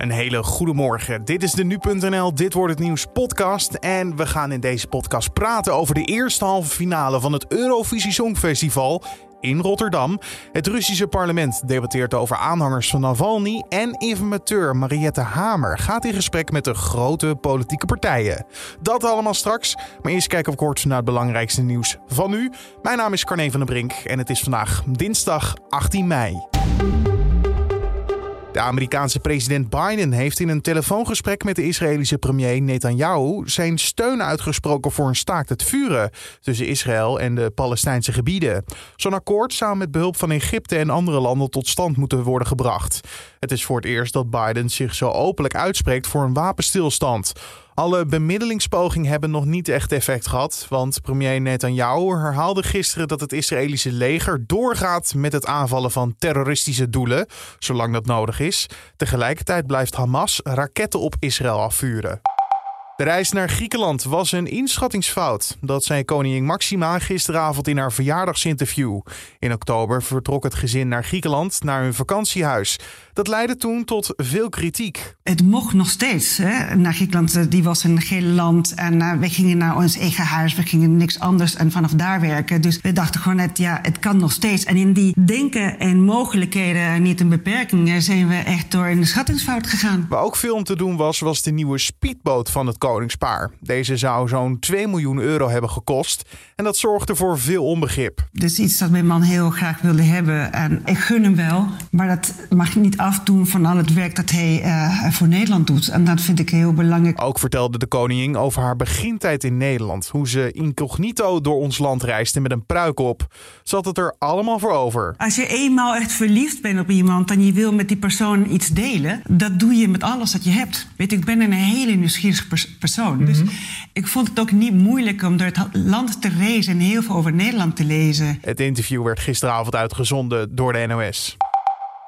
Een hele goede morgen. Dit is de nu.nl Dit wordt het nieuws podcast en we gaan in deze podcast praten over de eerste halve finale van het Eurovisie Songfestival in Rotterdam. Het Russische parlement debatteert over aanhangers van Navalny en informateur Mariette Hamer gaat in gesprek met de grote politieke partijen. Dat allemaal straks, maar eerst kijken we kort naar het belangrijkste nieuws van nu. Mijn naam is Carne van der Brink en het is vandaag dinsdag 18 mei. De Amerikaanse president Biden heeft in een telefoongesprek met de Israëlische premier Netanyahu zijn steun uitgesproken voor een staakt het vuren tussen Israël en de Palestijnse gebieden. Zo'n akkoord zou met behulp van Egypte en andere landen tot stand moeten worden gebracht. Het is voor het eerst dat Biden zich zo openlijk uitspreekt voor een wapenstilstand. Alle bemiddelingspogingen hebben nog niet echt effect gehad, want premier Netanyahu herhaalde gisteren dat het Israëlische leger doorgaat met het aanvallen van terroristische doelen, zolang dat nodig is. Tegelijkertijd blijft Hamas raketten op Israël afvuren. De reis naar Griekenland was een inschattingsfout. Dat zei koningin Maxima gisteravond in haar verjaardagsinterview. In oktober vertrok het gezin naar Griekenland, naar hun vakantiehuis. Dat leidde toen tot veel kritiek. Het mocht nog steeds hè, naar Griekenland. Eh, die was een gele land en uh, we gingen naar ons eigen huis. We gingen niks anders en vanaf daar werken. Dus we dachten gewoon net, ja, het kan nog steeds. En in die denken en mogelijkheden, niet een beperkingen, zijn we echt door in de schattingsfout gegaan. Waar ook veel om te doen was, was de nieuwe speedboot van het koningspaar. Deze zou zo'n 2 miljoen euro hebben gekost. En dat zorgde voor veel onbegrip. Dus iets dat mijn man heel graag wilde hebben. En ik gun hem wel, maar dat mag niet afdoen van al het werk dat hij uh, voor Nederland doet. En dat vind ik heel belangrijk. Ook vertelde de koningin over haar begintijd in Nederland. Hoe ze incognito door ons land reisde met een pruik op. Ze had het er allemaal voor over. Als je eenmaal echt verliefd bent op iemand en je wil met die persoon iets delen, dat doe je met alles dat je hebt. Weet ik ben een hele nieuwsgierige pers persoon. Mm -hmm. Dus ik vond het ook niet moeilijk om door het land te reizen en heel veel over Nederland te lezen. Het interview werd gisteravond uitgezonden door de NOS.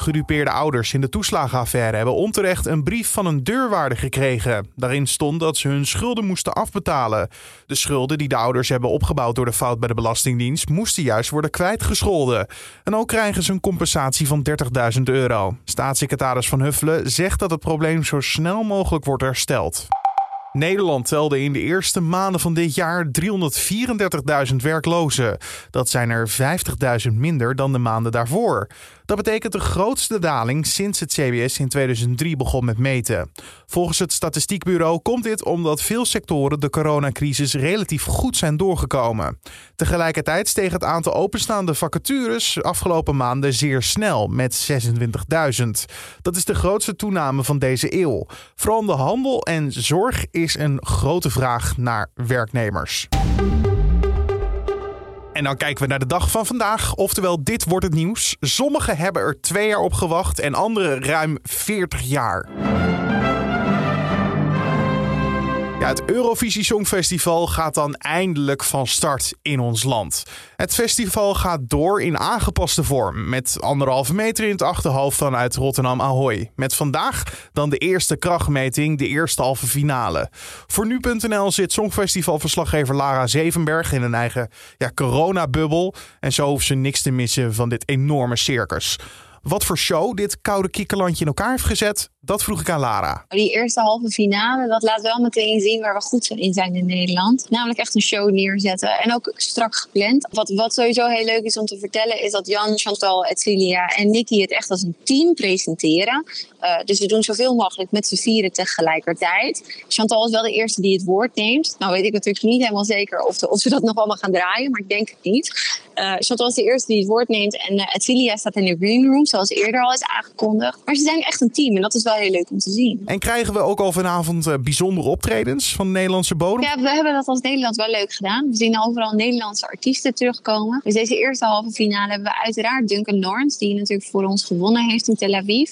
Gedupeerde ouders in de toeslagenaffaire hebben onterecht een brief van een deurwaarder gekregen. Daarin stond dat ze hun schulden moesten afbetalen. De schulden die de ouders hebben opgebouwd door de fout bij de Belastingdienst moesten juist worden kwijtgescholden. En ook krijgen ze een compensatie van 30.000 euro. Staatssecretaris Van Huffelen zegt dat het probleem zo snel mogelijk wordt hersteld. Nederland telde in de eerste maanden van dit jaar 334.000 werklozen. Dat zijn er 50.000 minder dan de maanden daarvoor. Dat betekent de grootste daling sinds het CBS in 2003 begon met meten. Volgens het Statistiekbureau komt dit omdat veel sectoren de coronacrisis relatief goed zijn doorgekomen. Tegelijkertijd steeg het aantal openstaande vacatures afgelopen maanden zeer snel met 26.000. Dat is de grootste toename van deze eeuw. Vooral de handel en zorg is een grote vraag naar werknemers. En dan kijken we naar de dag van vandaag. Oftewel, dit wordt het nieuws. Sommigen hebben er twee jaar op gewacht en anderen ruim 40 jaar. Ja, het Eurovisie Songfestival gaat dan eindelijk van start in ons land. Het festival gaat door in aangepaste vorm, met anderhalve meter in het achterhoofd vanuit Rotterdam Ahoy. Met vandaag dan de eerste krachtmeting, de eerste halve finale. Voor nu.nl zit Songfestivalverslaggever Lara Zevenberg in een eigen ja, coronabubbel. En zo hoeft ze niks te missen van dit enorme circus. Wat voor show dit koude kikkerlandje in elkaar heeft gezet, dat vroeg ik aan Lara. Die eerste halve finale, dat laat wel meteen zien waar we goed in zijn in Nederland. Namelijk echt een show neerzetten en ook strak gepland. Wat, wat sowieso heel leuk is om te vertellen, is dat Jan, Chantal, Edcilia en Nicky het echt als een team presenteren. Uh, dus we doen zoveel mogelijk met z'n vieren tegelijkertijd. Chantal is wel de eerste die het woord neemt. Nou weet ik natuurlijk niet helemaal zeker of, of ze dat nog allemaal gaan draaien, maar ik denk het niet. Uh, Chantal is de eerste die het woord neemt en uh, staat in de green room, zoals eerder al is aangekondigd. Maar ze zijn echt een team en dat is wel heel leuk om te zien. En krijgen we ook al vanavond uh, bijzondere optredens van de Nederlandse bodem? Ja, we hebben dat als Nederland wel leuk gedaan. We zien overal Nederlandse artiesten terugkomen. Dus deze eerste halve finale hebben we uiteraard Duncan Lawrence, die natuurlijk voor ons gewonnen heeft in Tel Aviv.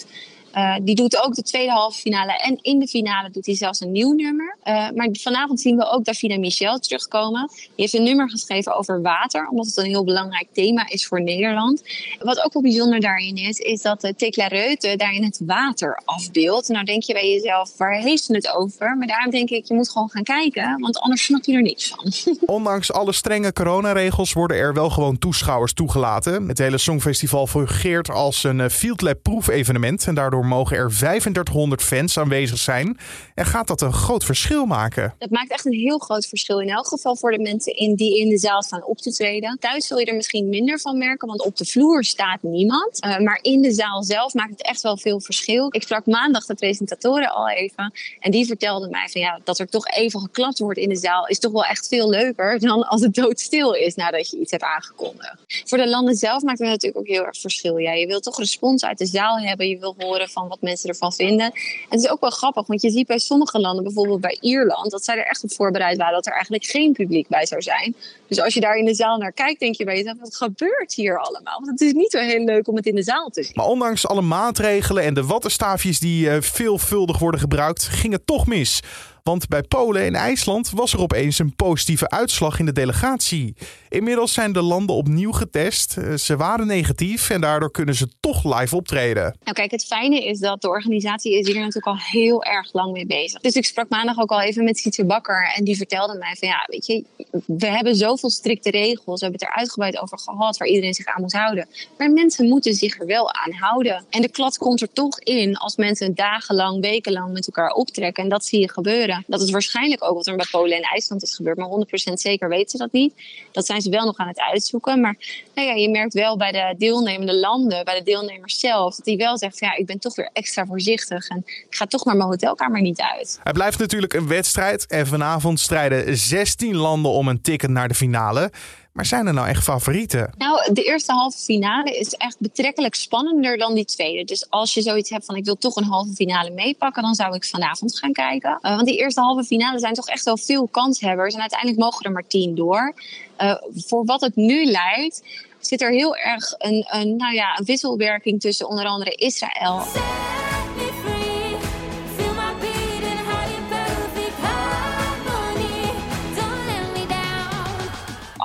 Uh, die doet ook de tweede halve finale. En in de finale doet hij zelfs een nieuw nummer. Uh, maar vanavond zien we ook Davina Michel terugkomen. Die heeft een nummer geschreven over water, omdat het een heel belangrijk thema is voor Nederland. Wat ook wel bijzonder daarin is, is dat de Tekla Reute daarin het water afbeeldt. Nou denk je bij jezelf, waar heeft ze het over? Maar daarom denk ik, je moet gewoon gaan kijken, want anders snap je er niks van. Ondanks alle strenge coronaregels worden er wel gewoon toeschouwers toegelaten. Het hele Songfestival fungeert als een eh, Field Lab proefevenement en daardoor mogen er 3500 fans aanwezig zijn. En gaat dat een groot verschil maken? Dat maakt echt een heel groot verschil in elk geval voor de mensen in, die in de zaal staan op te treden. Thuis zul je er misschien minder van merken, want op de vloer staat niemand. Uh, maar in de zaal zelf maakt het echt wel veel verschil. Ik sprak maandag de presentatoren al even en die vertelden mij van ja, dat er toch even geklapt wordt in de zaal is toch wel echt veel leuker dan als het doodstil is nadat je iets hebt aangekondigd. Voor de landen zelf maakt het natuurlijk ook heel erg verschil. Ja, je wilt toch respons uit de zaal hebben, je wil horen van wat mensen ervan vinden. En het is ook wel grappig, want je ziet bij sommige landen, bijvoorbeeld bij Ierland, dat zij er echt op voorbereid waren dat er eigenlijk geen publiek bij zou zijn. Dus als je daar in de zaal naar kijkt, denk je bij jezelf, wat gebeurt hier allemaal? Want het is niet zo heel leuk om het in de zaal te zien. Maar ondanks alle maatregelen en de wattenstaafjes die uh, veelvuldig worden gebruikt, ging het toch mis. Want bij Polen en IJsland was er opeens een positieve uitslag in de delegatie. Inmiddels zijn de landen opnieuw getest. Eh, ze waren negatief en daardoor kunnen ze toch live optreden. Nou kijk, het fijne is dat de organisatie is hier natuurlijk al heel erg lang mee bezig. Dus ik sprak maandag ook al even met Sietse Bakker en die vertelde mij van ja, weet je, we hebben zoveel strikte regels. We hebben het er uitgebreid over gehad waar iedereen zich aan moet houden. Maar mensen moeten zich er wel aan houden. En de klad komt er toch in als mensen dagenlang, wekenlang met elkaar optrekken. En dat zie je gebeuren. Dat is waarschijnlijk ook wat er bij Polen en IJsland is gebeurd. Maar 100% zeker weten ze dat niet. Dat zijn ze wel nog aan het uitzoeken. Maar nou ja, je merkt wel bij de deelnemende landen, bij de deelnemers zelf, dat die wel zegt: ja, ik ben toch weer extra voorzichtig. En ik ga toch maar mijn hotelkamer niet uit. Het blijft natuurlijk een wedstrijd. En vanavond strijden 16 landen om een ticket naar de finale. Maar zijn er nou echt favorieten? Nou, de eerste halve finale is echt betrekkelijk spannender dan die tweede. Dus als je zoiets hebt van ik wil toch een halve finale meepakken, dan zou ik vanavond gaan kijken. Uh, want die eerste halve finale zijn toch echt wel veel kanshebbers. En uiteindelijk mogen er maar tien door. Uh, voor wat het nu lijkt, zit er heel erg een, een, nou ja, een wisselwerking tussen onder andere Israël.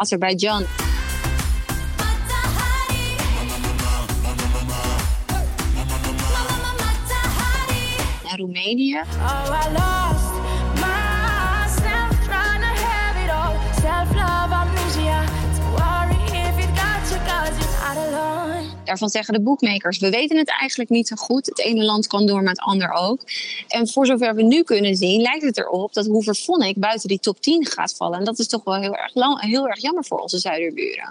Azerbeidzjan. En Roemenië. Daarvan zeggen de boekmakers, we weten het eigenlijk niet zo goed. Het ene land kan door, maar het ander ook. En voor zover we nu kunnen zien, lijkt het erop dat Hoover buiten die top 10 gaat vallen. En dat is toch wel heel erg, lang, heel erg jammer voor onze zuiderburen.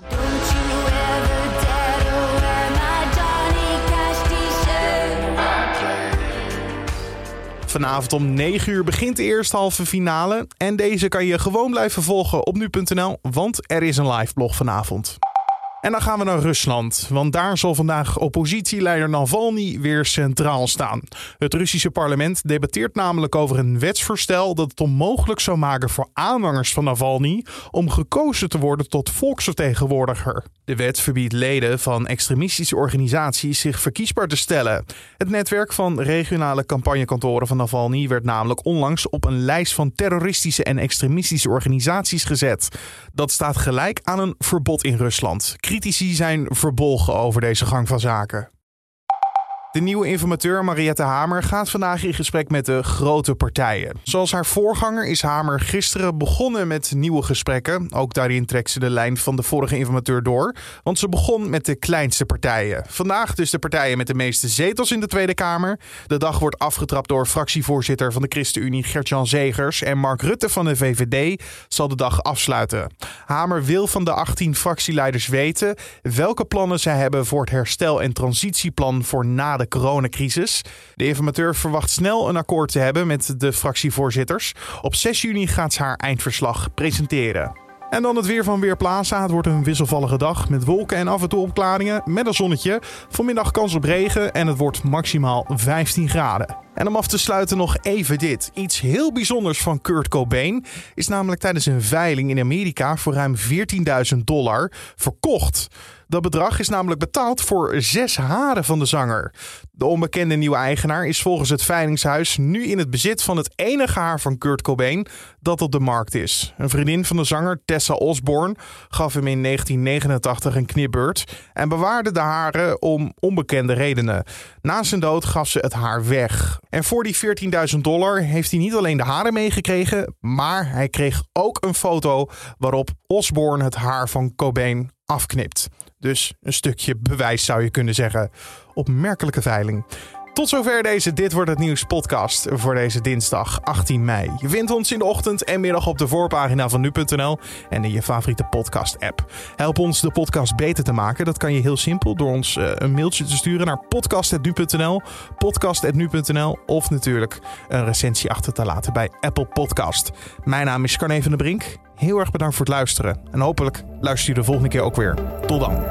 Vanavond om 9 uur begint de eerste halve finale. En deze kan je gewoon blijven volgen op nu.nl, want er is een live blog vanavond. En dan gaan we naar Rusland, want daar zal vandaag oppositieleider Navalny weer centraal staan. Het Russische parlement debatteert namelijk over een wetsvoorstel dat het onmogelijk zou maken voor aanhangers van Navalny om gekozen te worden tot volksvertegenwoordiger. De wet verbiedt leden van extremistische organisaties zich verkiesbaar te stellen. Het netwerk van regionale campagnekantoren van Navalny werd namelijk onlangs op een lijst van terroristische en extremistische organisaties gezet. Dat staat gelijk aan een verbod in Rusland. Critici zijn verbolgen over deze gang van zaken. De nieuwe informateur Mariette Hamer gaat vandaag in gesprek met de grote partijen. Zoals haar voorganger is Hamer gisteren begonnen met nieuwe gesprekken. Ook daarin trekt ze de lijn van de vorige informateur door, want ze begon met de kleinste partijen. Vandaag dus de partijen met de meeste zetels in de Tweede Kamer. De dag wordt afgetrapt door fractievoorzitter van de ChristenUnie Gertjan Zegers en Mark Rutte van de VVD zal de dag afsluiten. Hamer wil van de 18 fractieleiders weten welke plannen zij hebben voor het herstel- en transitieplan voor na de coronacrisis. De informateur verwacht snel een akkoord te hebben met de fractievoorzitters. Op 6 juni gaat ze haar eindverslag presenteren. En dan het weer van Weerplaza. Het wordt een wisselvallige dag met wolken en af en toe opklaringen met een zonnetje. Vanmiddag kans op regen en het wordt maximaal 15 graden. En om af te sluiten nog even dit. Iets heel bijzonders van Kurt Cobain is namelijk tijdens een veiling in Amerika voor ruim 14.000 dollar verkocht. Dat bedrag is namelijk betaald voor zes haren van de zanger. De onbekende nieuwe eigenaar is volgens het veilingshuis nu in het bezit van het enige haar van Kurt Cobain dat op de markt is. Een vriendin van de zanger, Tessa Osborne, gaf hem in 1989 een knipbeurt en bewaarde de haren om onbekende redenen. Na zijn dood gaf ze het haar weg. En voor die 14.000 dollar heeft hij niet alleen de haren meegekregen, maar hij kreeg ook een foto waarop Osborne het haar van Cobain afknipt. Dus een stukje bewijs zou je kunnen zeggen. Opmerkelijke veiling. Tot zover deze Dit Wordt Het Nieuws podcast voor deze dinsdag 18 mei. Je vindt ons in de ochtend en middag op de voorpagina van nu.nl en in je favoriete podcast app. Help ons de podcast beter te maken. Dat kan je heel simpel door ons eh, een mailtje te sturen naar podcast.nu.nl, podcast.nu.nl of natuurlijk een recensie achter te laten bij Apple Podcast. Mijn naam is Carne van der Brink. Heel erg bedankt voor het luisteren en hopelijk luister je de volgende keer ook weer. Tot dan.